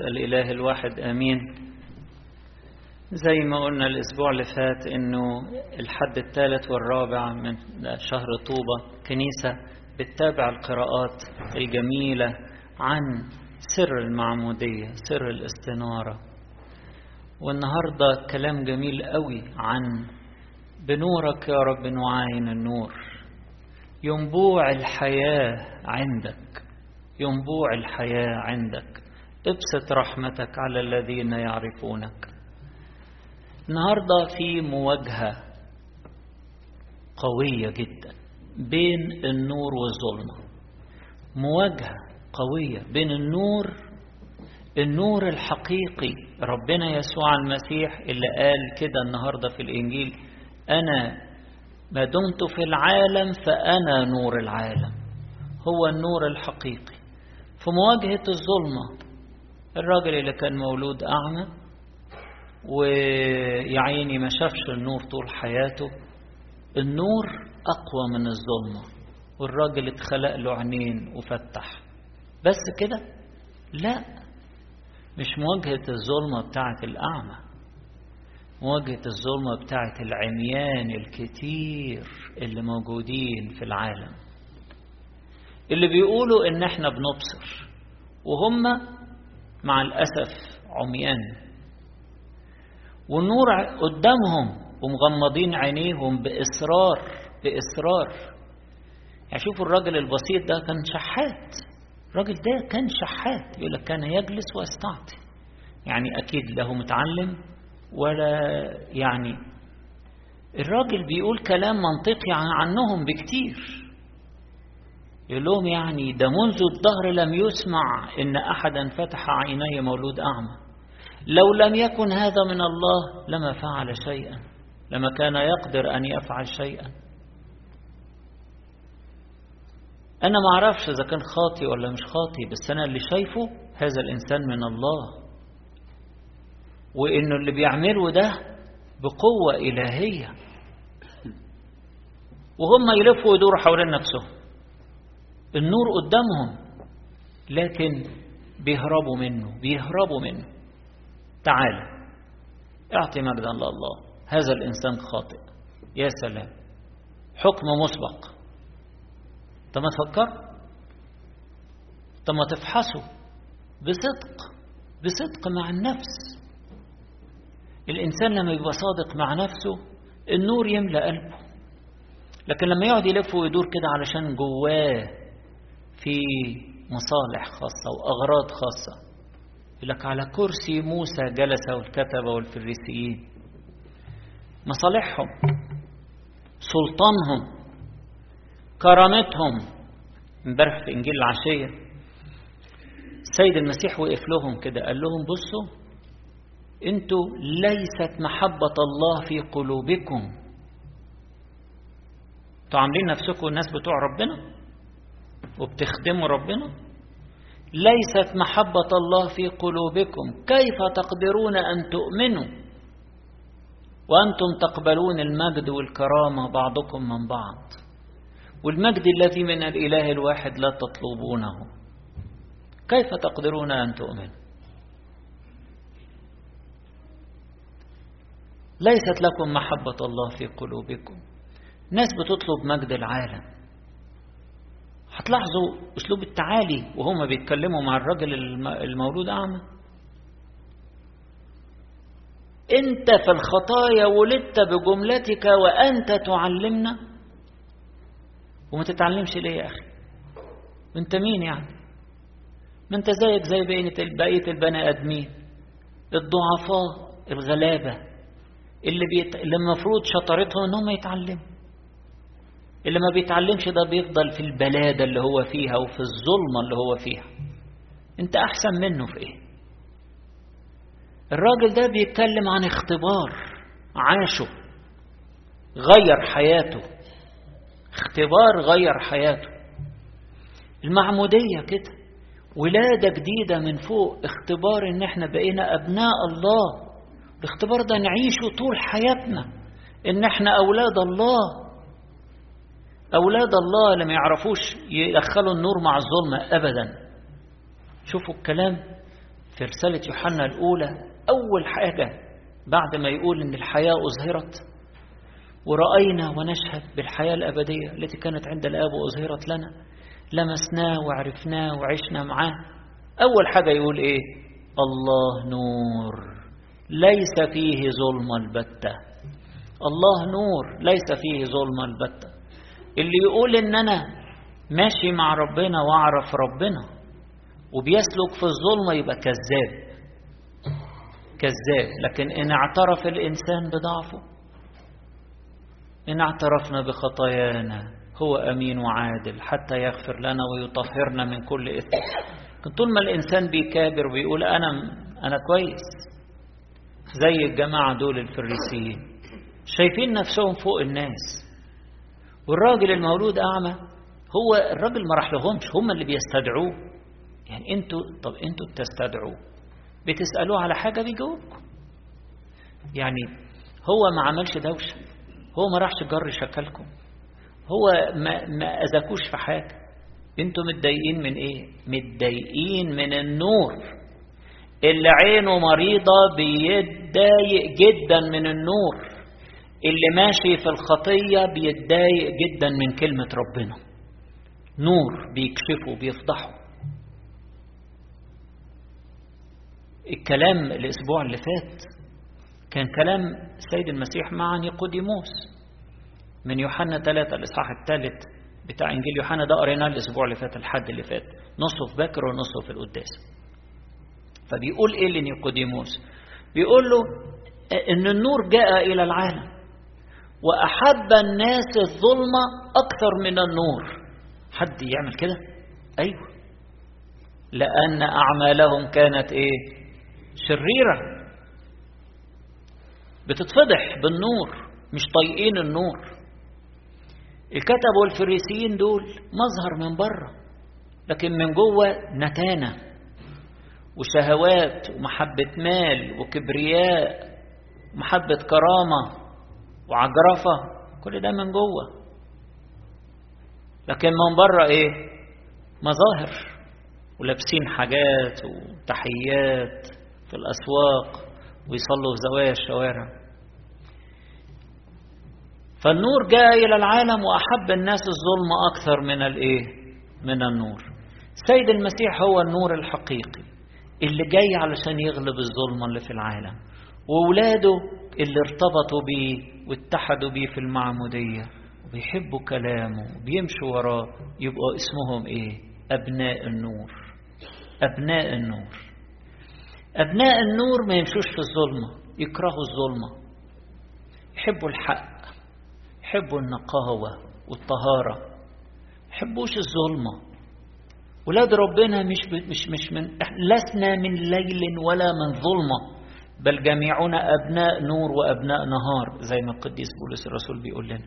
الإله الواحد آمين. زي ما قلنا الأسبوع اللي فات إنه الحد الثالث والرابع من شهر طوبة كنيسة بتتابع القراءات الجميلة عن سر المعمودية سر الاستنارة. والنهاردة كلام جميل قوي عن بنورك يا رب نعاين النور. ينبوع الحياة عندك ينبوع الحياة عندك. ابسط رحمتك على الذين يعرفونك. النهاردة في مواجهة قوية جدا بين النور والظلمة. مواجهة قوية بين النور النور الحقيقي. ربنا يسوع المسيح اللي قال كده النهاردة في الإنجيل أنا ما دمت في العالم فأنا نور العالم. هو النور الحقيقي. في مواجهة الظلمة الراجل اللي كان مولود أعمى ويعيني ما شافش النور طول حياته. النور أقوى من الظلمة والراجل اتخلق له عينين وفتح. بس كده؟ لا مش مواجهة الظلمة بتاعت الأعمى مواجهة الظلمة بتاعت العميان الكتير اللي موجودين في العالم. اللي بيقولوا إن إحنا بنبصر وهم مع الأسف عميان. والنور قدامهم ومغمضين عينيهم بإصرار بإصرار. يعني شوفوا الراجل البسيط ده كان شحات. الراجل ده كان شحات. يقول لك كان يجلس ويستعطي. يعني أكيد له متعلم ولا يعني. الراجل بيقول كلام منطقي عنهم بكتير. يقول لهم يعني ده منذ الظهر لم يسمع إن أحدا فتح عيني مولود أعمى. لو لم يكن هذا من الله لما فعل شيئا لما كان يقدر أن يفعل شيئا. أنا ما أعرفش إذا كان خاطي ولا مش خاطي بس أنا اللي شايفه هذا الإنسان من الله. وإنه اللي بيعمله ده بقوة إلهية. وهم يلفوا ويدوروا حوالين نفسهم. النور قدامهم لكن بيهربوا منه بيهربوا منه. تعال اعطي مجدا لله هذا الإنسان خاطئ. يا سلام. حكم مسبق. طب ما تفكر. طب ما تفحصوا بصدق. بصدق مع النفس. الإنسان لما يبقى صادق مع نفسه النور يملأ قلبه. لكن لما يقعد يلف ويدور كده علشان جواه في مصالح خاصة وأغراض خاصة. يقول لك على كرسي موسى جلس والكتبة والفريسيين. مصالحهم سلطانهم كرامتهم. امبارح في إنجيل العشيه السيد المسيح وقف لهم كده قال لهم بصوا أنتوا ليست محبة الله في قلوبكم. أنتوا عاملين نفسكم الناس بتوع ربنا؟ وبتخدموا ربنا؟ ليست محبة الله في قلوبكم. كيف تقدرون أن تؤمنوا وأنتم تقبلون المجد والكرامة بعضكم من بعض؟ والمجد الذي من الإله الواحد لا تطلبونه. كيف تقدرون أن تؤمنوا؟ ليست لكم محبة الله في قلوبكم. ناس بتطلب مجد العالم. هتلاحظوا أسلوب التعالي وهما بيتكلموا مع الرجل المولود أعمى. أنت في الخطايا ولدت بجملتك وأنت تعلمنا. وما تتعلمش ليه يا أخي؟ أنت مين يعني؟ ما أنت زيك زي بقية البني آدمين. الضعفاء الغلابة. اللي. اللي المفروض شطارتهم أنهم يتعلموا. اللي ما بيتعلمش ده بيفضل في البلادة اللي هو فيها وفي الظلمة اللي هو فيها. أنت أحسن منه في إيه؟ الراجل ده بيتكلم عن اختبار عاشه غير حياته. اختبار غير حياته. المعمودية كده. ولادة جديدة من فوق اختبار إن إحنا بقينا أبناء الله. الاختبار ده نعيشه طول حياتنا. إن إحنا أولاد الله. أولاد الله اللي ما يعرفوش يدخلوا النور مع الظلمة ابدا. شوفوا الكلام في رسالة يوحنا الأولى. أول حاجة بعد ما يقول إن الحياة أظهرت ورأينا ونشهد بالحياة الأبدية التي كانت عند الآب وأظهرت لنا. لمسناه وعرفناه وعشنا معاه. أول حاجة يقول إيه؟ الله نور. ليس فيه ظلم البتة. الله نور ليس فيه ظلم البتة. اللي يقول إن أنا ماشي مع ربنا وأعرف ربنا وبيسلك في الظلمة يبقى كذاب. كذاب. لكن إن اعترف الإنسان بضعفه إن اعترفنا بخطايانا هو أمين وعادل حتى يغفر لنا ويطهرنا من كل إثم. لكن طول ما الإنسان بيكابر وبيقول أنا أنا كويس زي الجماعة دول الفريسيين شايفين نفسهم فوق الناس. والراجل المولود أعمى هو الراجل ما راح لهمش هم اللي بيستدعوه. يعني أنتوا طب أنتوا بتستدعوه بتسألوه على حاجة بيجاوبكم. يعني هو ما عملش دوشة هو ما راحش جر شكلكم هو ما, ما أذاكوش في حاجة. أنتوا متضايقين من إيه؟ متضايقين من النور. اللي عينه مريضة بيتضايق جدا من النور. اللي ماشي في الخطية بيتضايق جدا من كلمة ربنا. نور بيكشفه بيفضحه. الكلام الأسبوع اللي فات كان كلام السيد المسيح مع نيقوديموس من يوحنا 3 الإصحاح الثالث بتاع إنجيل يوحنا. ده قريناه الأسبوع اللي فات الحد اللي فات. نصه في باكر ونصه في القداس. فبيقول إيه لنيقوديموس؟ بيقول له إن النور جاء إلى العالم. وأحب الناس الظلمة أكثر من النور. حد يعمل كده؟ أيوه. لأن أعمالهم كانت إيه؟ شريرة. بتتفضح بالنور مش طايقين النور. الكتب والفريسيين دول مظهر من بره لكن من جوه نتانة. وشهوات ومحبة مال وكبرياء ومحبة كرامة. وعجرفة كل ده من جوه. لكن من بره إيه؟ مظاهر. ولابسين حاجات وتحيات في الأسواق ويصلوا في زوايا الشوارع. فالنور جاء إلى العالم وأحب الناس الظلم أكثر من الإيه؟ من النور. سيد المسيح هو النور الحقيقي اللي جاي علشان يغلب الظلمة اللي في العالم. وولاده اللي ارتبطوا بيه واتحدوا بيه في المعمودية. وبيحبوا كلامه وبيمشوا وراه يبقوا اسمهم إيه؟ أبناء النور. أبناء النور. أبناء النور ما يمشوش في الظلمة يكرهوا الظلمة. يحبوا الحق يحبوا النقاوة والطهارة. يحبوش الظلمة. ولاد ربنا مش مش مش من لسنا من ليل ولا من ظلمة. بل جميعنا أبناء نور وأبناء نهار زي ما القديس بولس الرسول بيقول لنا.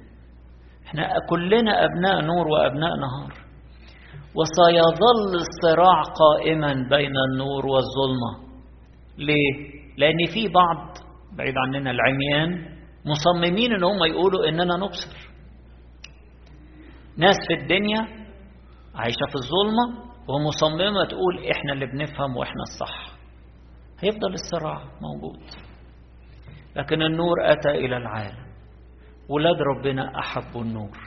إحنا كلنا أبناء نور وأبناء نهار. وسيظل الصراع قائما بين النور والظلمة. ليه؟ لأن في بعض بعيد عننا العميان مصممين إن هم يقولوا إننا نبصر. ناس في الدنيا عايشة في الظلمة ومصممة تقول إحنا اللي بنفهم وإحنا الصح. هيفضل الصراع موجود. لكن النور أتى إلى العالم. ولاد ربنا أحبوا النور.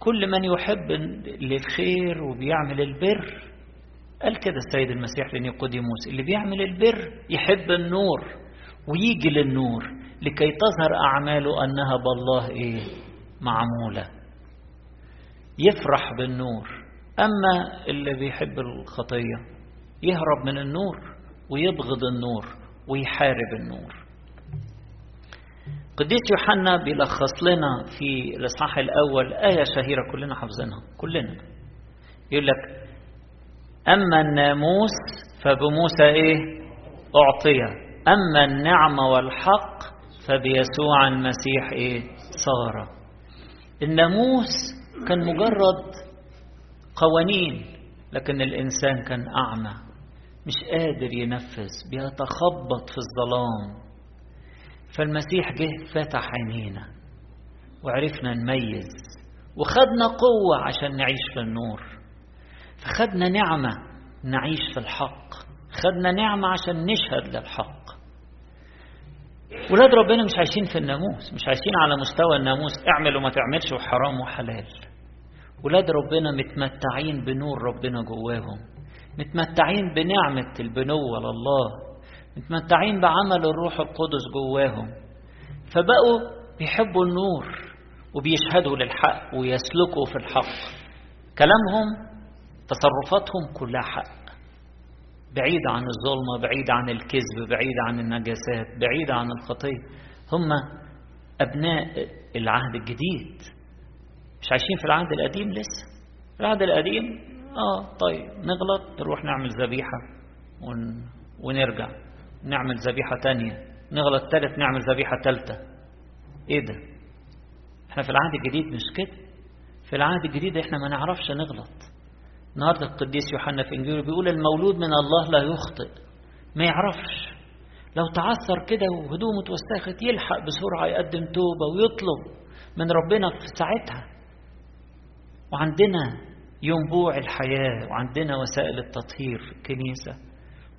كل من يحب للخير وبيعمل البر قال كده السيد المسيح لنيقوديموس اللي بيعمل البر يحب النور ويجي للنور لكي تظهر أعماله أنها بالله إيه؟ معمولة. يفرح بالنور. أما اللي بيحب الخطية يهرب من النور. ويبغض النور ويحارب النور. قديس يوحنا بيلخص لنا في الإصحاح الأول آية شهيرة كلنا حافظينها كلنا. يقول لك أما الناموس فبموسى إيه؟ أعطي أما النعمة والحق فبيسوع المسيح إيه؟ صار الناموس كان مجرد قوانين لكن الإنسان كان أعمى. مش قادر ينفذ بيتخبط في الظلام. فالمسيح جه فتح عينينا وعرفنا نميز وخدنا قوة عشان نعيش في النور. فخدنا نعمة نعيش في الحق خدنا نعمة عشان نشهد للحق. ولاد ربنا مش عايشين في الناموس مش عايشين على مستوى الناموس اعمل وما تعملش وحرام وحلال. ولاد ربنا متمتعين بنور ربنا جواهم. متمتعين بنعمة البنوة لله. متمتعين بعمل الروح القدس جواهم. فبقوا بيحبوا النور وبيشهدوا للحق ويسلكوا في الحق. كلامهم تصرفاتهم كلها حق. بعيد عن الظلمة بعيد عن الكذب بعيد عن النجاسات بعيد عن الخطية. هم أبناء العهد الجديد. مش عايشين في العهد القديم لسه؟ العهد القديم آه. طيب نغلط نروح نعمل ذبيحة ون... ونرجع. نعمل ذبيحة تانية. نغلط تالت نعمل ذبيحة تالتة. إيه ده؟ إحنا في العهد الجديد مش كده؟ في العهد الجديد إحنا ما نعرفش نغلط. النهارده القديس يوحنا في إنجيله بيقول المولود من الله لا يخطئ. ما يعرفش. لو تعثر كده وهدومه اتوسخت يلحق بسرعة يقدم توبة ويطلب من ربنا في ساعتها. وعندنا ينبوع الحياة وعندنا وسائل التطهير في الكنيسه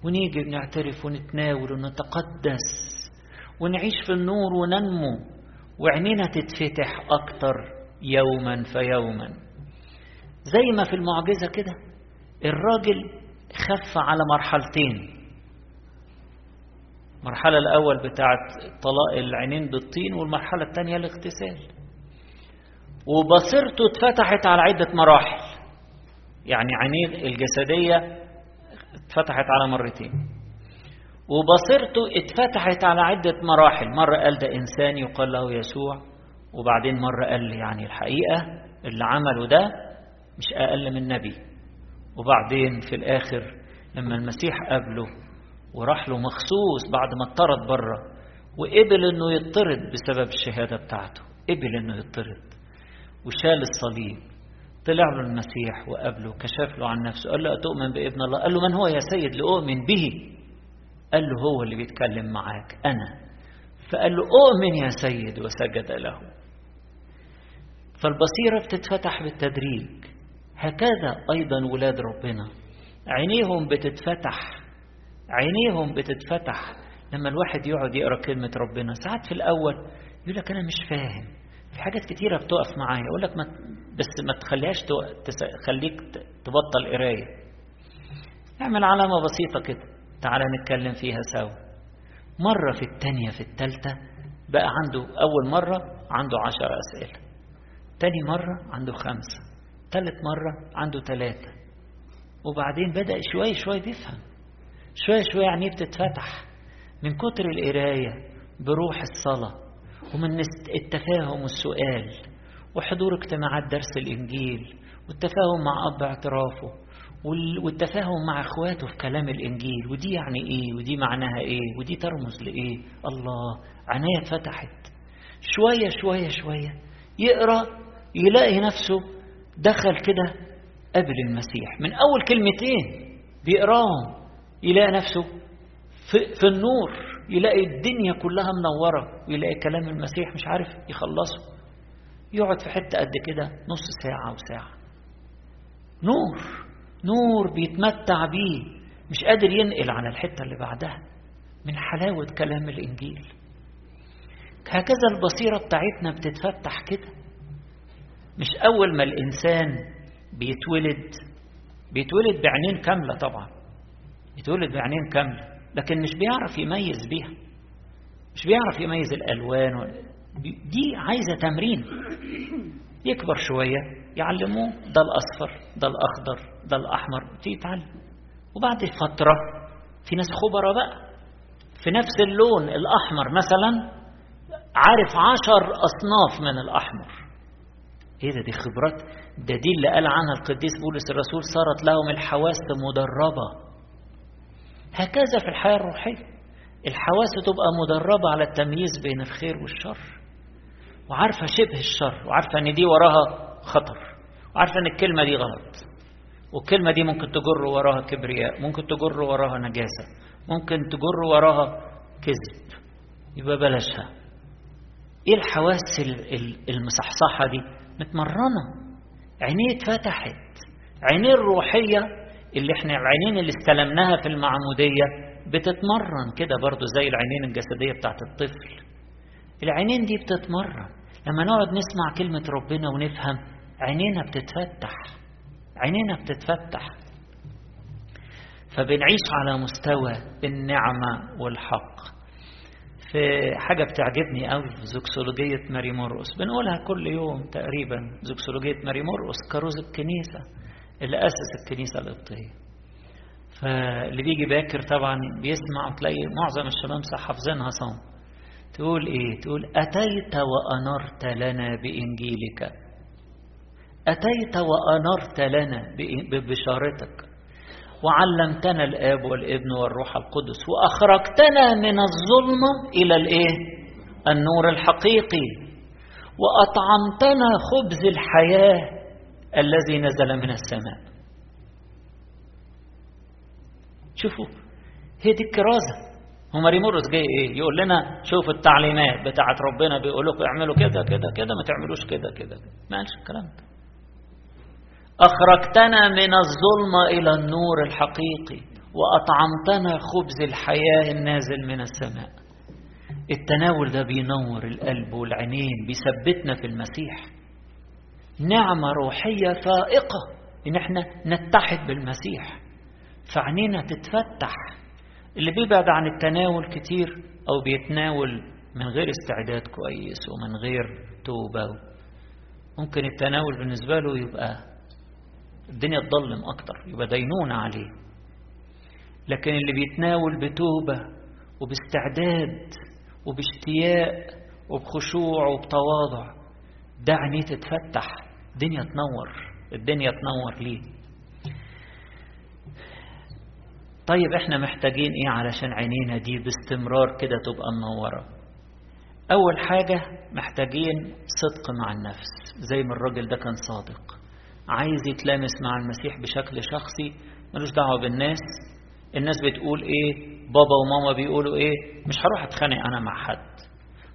ونيجي نعترف ونتناول ونتقدس ونعيش في النور وننمو وعينينا تتفتح أكتر يوما فيوما. زي ما في المعجزة كده الراجل خف على مرحلتين. المرحلة الأول بتاعت طلاق العينين بالطين والمرحلة الثانية الاغتسال. وبصيرته اتفتحت على عدة مراحل. يعني عينيه الجسدية اتفتحت على مرتين. وبصيرته اتفتحت على عدة مراحل. مرة قال ده إنسان يقال له يسوع. وبعدين مرة قال لي يعني الحقيقة اللي عمله ده مش أقل من نبي. وبعدين في الآخر لما المسيح قابله وراح له مخصوص بعد ما اطرد بره وقبل إنه يطرد بسبب الشهادة بتاعته. قبل إنه يطرد. وشال الصليب. طلع له المسيح وقابله كشف له عن نفسه قال له أتؤمن بابن الله؟ قال له من هو يا سيد لأؤمن به؟ قال له هو اللي بيتكلم معاك أنا. فقال له أؤمن يا سيد. وسجد له. فالبصيرة بتتفتح بالتدريج. هكذا أيضا ولاد ربنا. عينيهم بتتفتح عينيهم بتتفتح لما الواحد يقعد يقرأ كلمة ربنا. ساعات في الأول يقول لك أنا مش فاهم. في حاجات كتيرة بتقف معايا. يقول لك ما بس ما تخليهاش تخليك تبطل قراية. اعمل علامة بسيطة كده. تعالى نتكلم فيها سوا. مرة في التانية في التالتة بقى عنده أول مرة عنده عشر أسئلة. تاني مرة عنده خمسة. تالت مرة عنده ثلاثة وبعدين بدأ شوية شوية بيفهم. شوية شوية عينيه بتتفتح. من كتر القراية بروح الصلاة. ومن التفاهم والسؤال وحضور اجتماعات درس الإنجيل والتفاهم مع أب اعترافه والتفاهم مع إخواته في كلام الإنجيل ودي يعني إيه؟ ودي معناها إيه؟ ودي ترمز لإيه؟ الله عينيا اتفتحت شوية شوية شوية يقرأ يلاقي نفسه دخل كده قبل المسيح. من أول كلمتين بيقراهم يلاقي نفسه في, في النور. يلاقي الدنيا كلها منورة ويلاقي كلام المسيح مش عارف يخلصه. يقعد في حتة قد كده نص ساعة وساعة. نور نور بيتمتع بيه. مش قادر ينقل على الحتة اللي بعدها من حلاوة كلام الإنجيل. هكذا البصيرة بتاعتنا بتتفتح كده. مش أول ما الإنسان بيتولد بيتولد بعينين كاملة طبعا. بيتولد بعينين كاملة. لكن مش بيعرف يميز بيها. مش بيعرف يميز الألوان دي عايزة تمرين. يكبر شوية يعلموه ده الأصفر ده الأخضر ده الأحمر يتعلم. وبعد فترة في ناس خبراء بقى. في نفس اللون الأحمر مثلا عارف عشر أصناف من الأحمر. إيه ده؟ دي خبرات. ده دي اللي قال عنها القديس بولس الرسول صارت لهم الحواس مدربة. هكذا في الحياة الروحية. الحواس تبقى مدربة على التمييز بين الخير والشر. وعارفة شبه الشر وعارفة إن دي وراها خطر وعارفة إن الكلمة دي غلط. والكلمة دي ممكن تجر وراها كبرياء ممكن تجر وراها نجاسة ممكن تجر وراها كذب. يبقى بلاشها إيه الحواس المصحصحة دي؟ متمرنة. عينيه اتفتحت. عينيه الروحية اللي إحنا العينين اللي استلمناها في المعمودية بتتمرن كده برضو زي العينين الجسدية بتاعت الطفل. العينين دي بتتمرن. لما نقعد نسمع كلمة ربنا ونفهم عينينا بتتفتح. عينينا بتتفتح. فبنعيش على مستوى النعمة والحق. في حاجة بتعجبني قوي في زوكسولوجية ماري مرقس بنقولها كل يوم تقريبا. زوكسولوجية ماري مرقس كروز الكنيسة. اللي أسس الكنيسة القبطية فاللي بيجي باكر طبعا بيسمع وتلاقي معظم الشمامسة حافظينها صم تقول إيه؟ تقول أتيت وأنرت لنا بإنجيلك. أتيت وأنرت لنا ببشارتك. وعلمتنا الآب والابن والروح القدس. وأخرجتنا من الظلمة إلى الإيه؟ النور الحقيقي. وأطعمتنا خبز الحياة. الذي نزل من السماء. شوفوا هي دي الكرازة. هو ماريمورس جاي إيه؟ يقول لنا شوفوا التعليمات بتاعت ربنا بيقول لكم اعملوا كده كده كده ما تعملوش كده كده ما قالش الكلام ده. أخرجتنا من الظلمة إلى النور الحقيقي وأطعمتنا خبز الحياة النازل من السماء. التناول ده بينور القلب والعينين بيثبتنا في المسيح. نعمة روحية فائقة. إن إحنا نتحد بالمسيح. فعنينا تتفتح. اللي بيبعد عن التناول كتير أو بيتناول من غير استعداد كويس ومن غير توبة. ممكن التناول بالنسبة له يبقى الدنيا تضلم أكتر يبقى دينونة عليه. لكن اللي بيتناول بتوبة وباستعداد وباشتياق وبخشوع وبتواضع ده عينيه تتفتح. الدنيا تنور الدنيا تنور ليه؟ طيب إحنا محتاجين إيه علشان عينينا دي باستمرار كده تبقى منورة؟ أول حاجة محتاجين صدق مع النفس زي ما الراجل ده كان صادق عايز يتلامس مع المسيح بشكل شخصي ملوش دعوة بالناس الناس بتقول إيه بابا وماما بيقولوا إيه مش هروح أتخانق أنا مع حد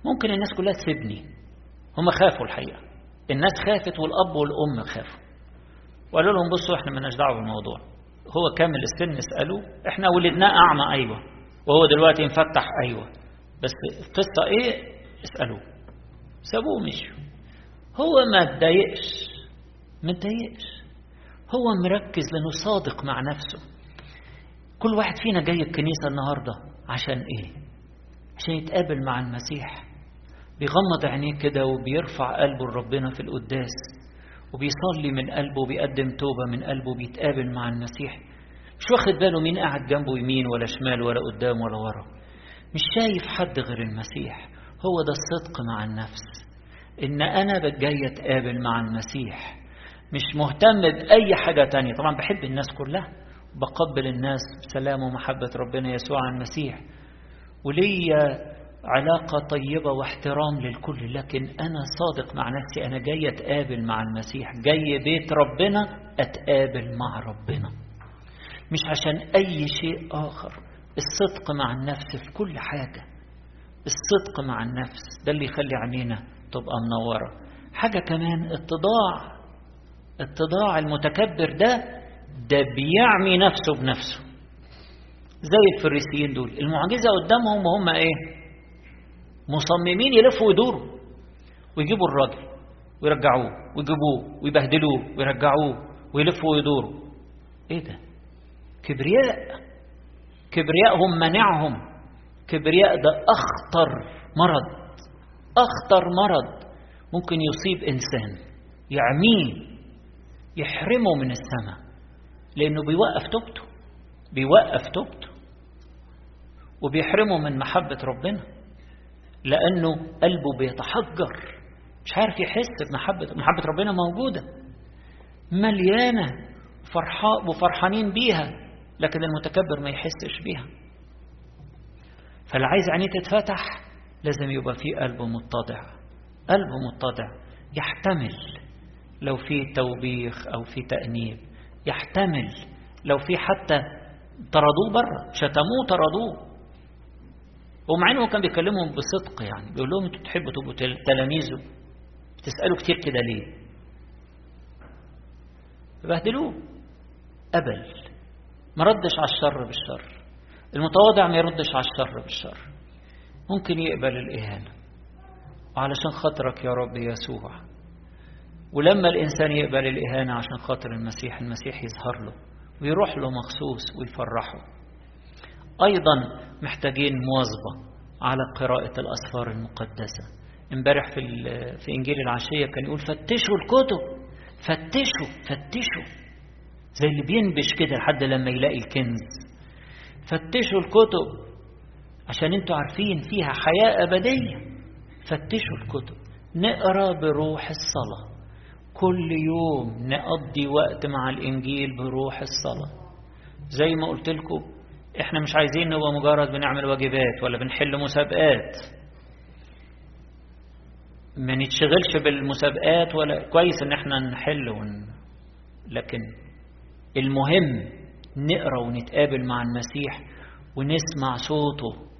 ممكن الناس كلها تسيبني هم خافوا الحقيقة. الناس خافت والأب والأم خافوا. وقالوا لهم بصوا إحنا مالناش دعوة بالموضوع. هو كامل السن اسالوه إحنا ولدناه أعمى أيوه. وهو دلوقتي مفتح أيوه. بس القصة إيه؟ اسألوه. سابوه ومشوا. هو ما اتضايقش. ما اتضايقش. هو مركز لأنه صادق مع نفسه. كل واحد فينا جاي الكنيسة النهارده عشان إيه؟ عشان يتقابل مع المسيح. بيغمض عينيه كده وبيرفع قلبه لربنا في القداس وبيصلي من قلبه وبيقدم توبة من قلبه وبيتقابل مع المسيح. مش واخد باله مين قاعد جنبه يمين ولا شمال ولا قدام ولا ورا. مش شايف حد غير المسيح. هو ده الصدق مع النفس. إن أنا جاي أتقابل مع المسيح. مش مهتم بأي حاجة تانية. طبعا بحب الناس كلها. بقبل الناس بسلام ومحبة ربنا يسوع المسيح. وليا علاقة طيبة واحترام للكل لكن أنا صادق مع نفسي أنا جاي أتقابل مع المسيح جاي بيت ربنا أتقابل مع ربنا. مش عشان أي شيء آخر الصدق مع النفس في كل حاجة. الصدق مع النفس ده اللي يخلي عينينا تبقى منورة. حاجة كمان اتضاع اتضاع المتكبر ده ده بيعمي نفسه بنفسه. زي الفريسيين دول المعجزة قدامهم وهم إيه؟ مصممين يلفوا ويدوروا ويجيبوا الراجل ويرجعوه ويجيبوه ويبهدلوه ويرجعوه ويلفوا ويدوروا. إيه ده؟ كبرياء. كبريائهم منعهم. كبرياء ده أخطر مرض. أخطر مرض ممكن يصيب إنسان يعميه يحرمه من السماء لأنه بيوقف توبته بيوقف توبته وبيحرمه من محبة ربنا. لأنه قلبه بيتحجر. مش عارف يحس بمحبة محبة ربنا موجودة. مليانة فرحاء وفرحانين بيها لكن المتكبر ما يحسش بيها. فاللي عايز عينيه تتفتح لازم يبقى فيه قلبه متضع. قلبه متضع يحتمل لو في توبيخ أو في تأنيب. يحتمل لو في حتى طردوه بره شتموه طردوه ومع إنه كان بيكلمهم بصدق يعني بيقول لهم أنتوا تحبوا تبقوا تلاميذه. بتسألوا كتير كده ليه؟ بهدلوه قبل. ما ردش على الشر بالشر. المتواضع ما يردش على الشر بالشر. ممكن يقبل الإهانة. وعلشان خاطرك يا رب يسوع. ولما الإنسان يقبل الإهانة عشان خاطر المسيح المسيح يظهر له ويروح له مخصوص ويفرحه. أيضا محتاجين مواظبة على قراءة الأسفار المقدسة. امبارح في, في إنجيل العشية كان يقول فتشوا الكتب فتشوا فتشوا. زي اللي بينبش كده لحد لما يلاقي الكنز. فتشوا الكتب عشان أنتوا عارفين فيها حياة أبدية. فتشوا الكتب نقرأ بروح الصلاة. كل يوم نقضي وقت مع الإنجيل بروح الصلاة. زي ما قلت لكم إحنا مش عايزين نبقى مجرد بنعمل واجبات ولا بنحل مسابقات. ما نتشغلش بالمسابقات ولا كويس إن إحنا نحل ون... لكن المهم نقرأ ونتقابل مع المسيح ونسمع صوته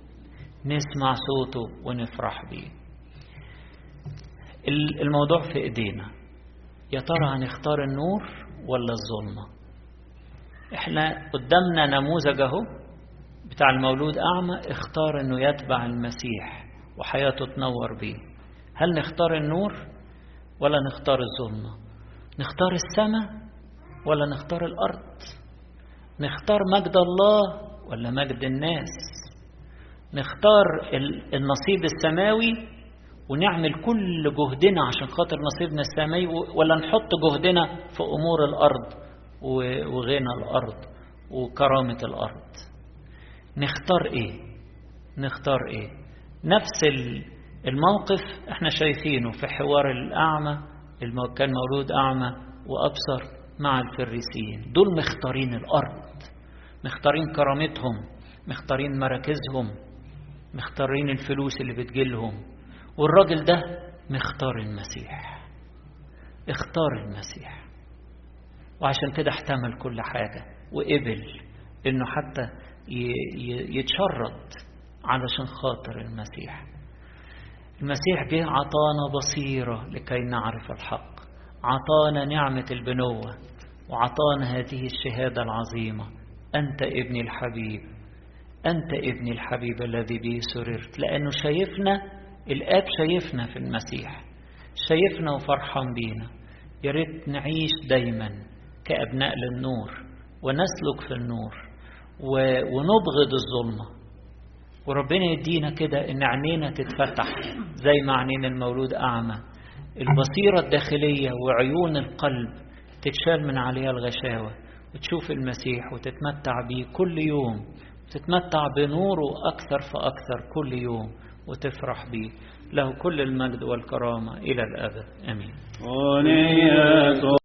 نسمع صوته ونفرح بيه. الموضوع في إيدينا. يا ترى هنختار النور ولا الظلمة؟ إحنا قدامنا نموذج أهو. بتاع المولود أعمى اختار إنه يتبع المسيح وحياته تنور بيه. هل نختار النور ولا نختار الظلمة؟ نختار السماء ولا نختار الأرض؟ نختار مجد الله ولا مجد الناس؟ نختار النصيب السماوي ونعمل كل جهدنا عشان خاطر نصيبنا السماوي ولا نحط جهدنا في أمور الأرض وغنى الأرض وكرامة الأرض؟ نختار إيه؟ نختار إيه؟ نفس الموقف إحنا شايفينه في حوار الأعمى كان مولود أعمى وأبصر مع الفريسيين. دول مختارين الأرض مختارين كرامتهم مختارين مراكزهم مختارين الفلوس اللي بتجيلهم. والراجل ده مختار المسيح اختار المسيح. وعشان كده احتمل كل حاجة وقبل إنه حتى يتشرد علشان خاطر المسيح. المسيح جه عطانا بصيرة لكي نعرف الحق. عطانا نعمة البنوة وعطانا هذه الشهادة العظيمة. أنت ابني الحبيب أنت ابني الحبيب الذي به سررت. لأنه شايفنا الآب شايفنا في المسيح. شايفنا وفرحان بينا. يا ريت نعيش دايما كأبناء للنور ونسلك في النور. ونبغض الظلمة وربنا يدينا كده إن عينينا تتفتح زي ما عينين المولود أعمى. البصيرة الداخلية وعيون القلب تتشال من عليها الغشاوة وتشوف المسيح وتتمتع بيه كل يوم. تتمتع بنوره أكثر فأكثر كل يوم وتفرح بيه. له كل المجد والكرامة إلى الأبد. أمين.